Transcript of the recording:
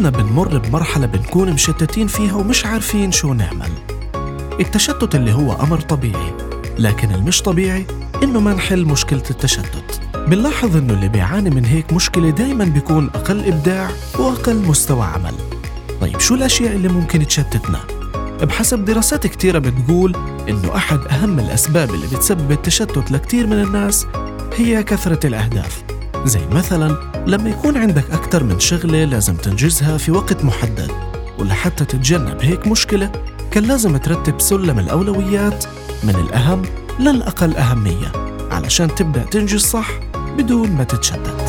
كلنا بنمر بمرحلة بنكون مشتتين فيها ومش عارفين شو نعمل. التشتت اللي هو أمر طبيعي لكن المش طبيعي إنه ما نحل مشكلة التشتت. بنلاحظ إنه اللي بيعاني من هيك مشكلة دايما بيكون أقل إبداع وأقل مستوى عمل. طيب شو الأشياء اللي ممكن تشتتنا؟ بحسب دراسات كتيرة بتقول إنه أحد أهم الأسباب اللي بتسبب التشتت لكتير من الناس هي كثرة الأهداف. زي مثلا لما يكون عندك أكثر من شغلة لازم تنجزها في وقت محدد ولحتى تتجنب هيك مشكلة كان لازم ترتب سلم الأولويات من الأهم للأقل أهمية علشان تبدأ تنجز صح بدون ما تتشتت.